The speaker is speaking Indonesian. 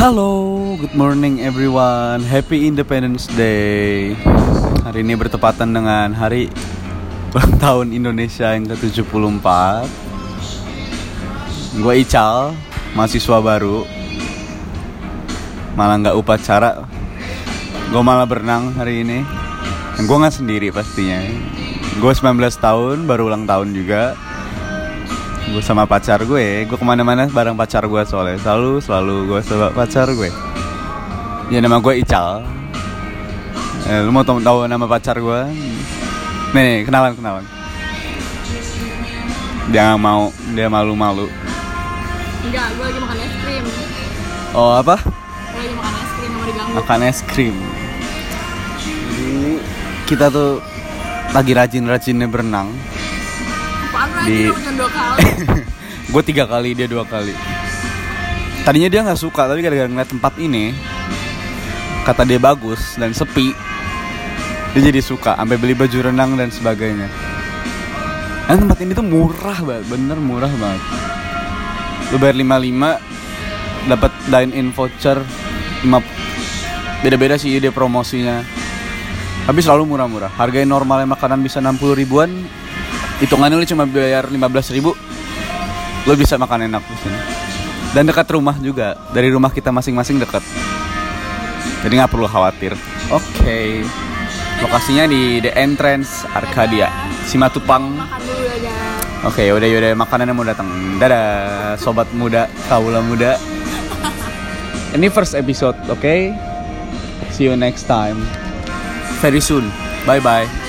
Halo, good morning everyone. Happy Independence Day. Hari ini bertepatan dengan hari ulang tahun Indonesia yang ke-74. Gue Ical, mahasiswa baru. Malah nggak upacara. Gue malah berenang hari ini. Gue nggak sendiri pastinya. Gue 19 tahun, baru ulang tahun juga gue sama pacar gue gue ke mana-mana bareng pacar gue soalnya. Selalu selalu gue sama pacar gue. Ya nama gue Ical. Eh, lu mau tahu, tahu nama pacar gue nih, nih kenalan kenalan. Dia nggak mau dia malu-malu. Enggak, gue lagi makan es krim. Oh apa? Gue lagi makan es krim, mau diganggu makan es krim. Jadi, kita tuh lagi rajin-rajinnya berenang di- gue tiga kali dia dua kali. Tadinya dia nggak suka tapi gara-gara ngeliat tempat ini kata dia bagus dan sepi dia jadi suka sampai beli baju renang dan sebagainya. Dan tempat ini tuh murah banget bener murah banget. Lu bayar 55 dapat dine in voucher 5 beda-beda sih ide promosinya. Tapi selalu murah-murah. Harganya normalnya makanan bisa 60 ribuan hitungannya lu cuma bayar 15 ribu lo bisa makan enak di sini. Dan dekat rumah juga dari rumah kita masing-masing dekat. Jadi nggak perlu khawatir. Oke. Lokasinya di the entrance Arcadia Simatupang. Aja oke yaudah yaudah. Makanannya mau datang. Dadah sobat muda kaula muda. Ini first episode oke? See you next time. Very soon. Bye bye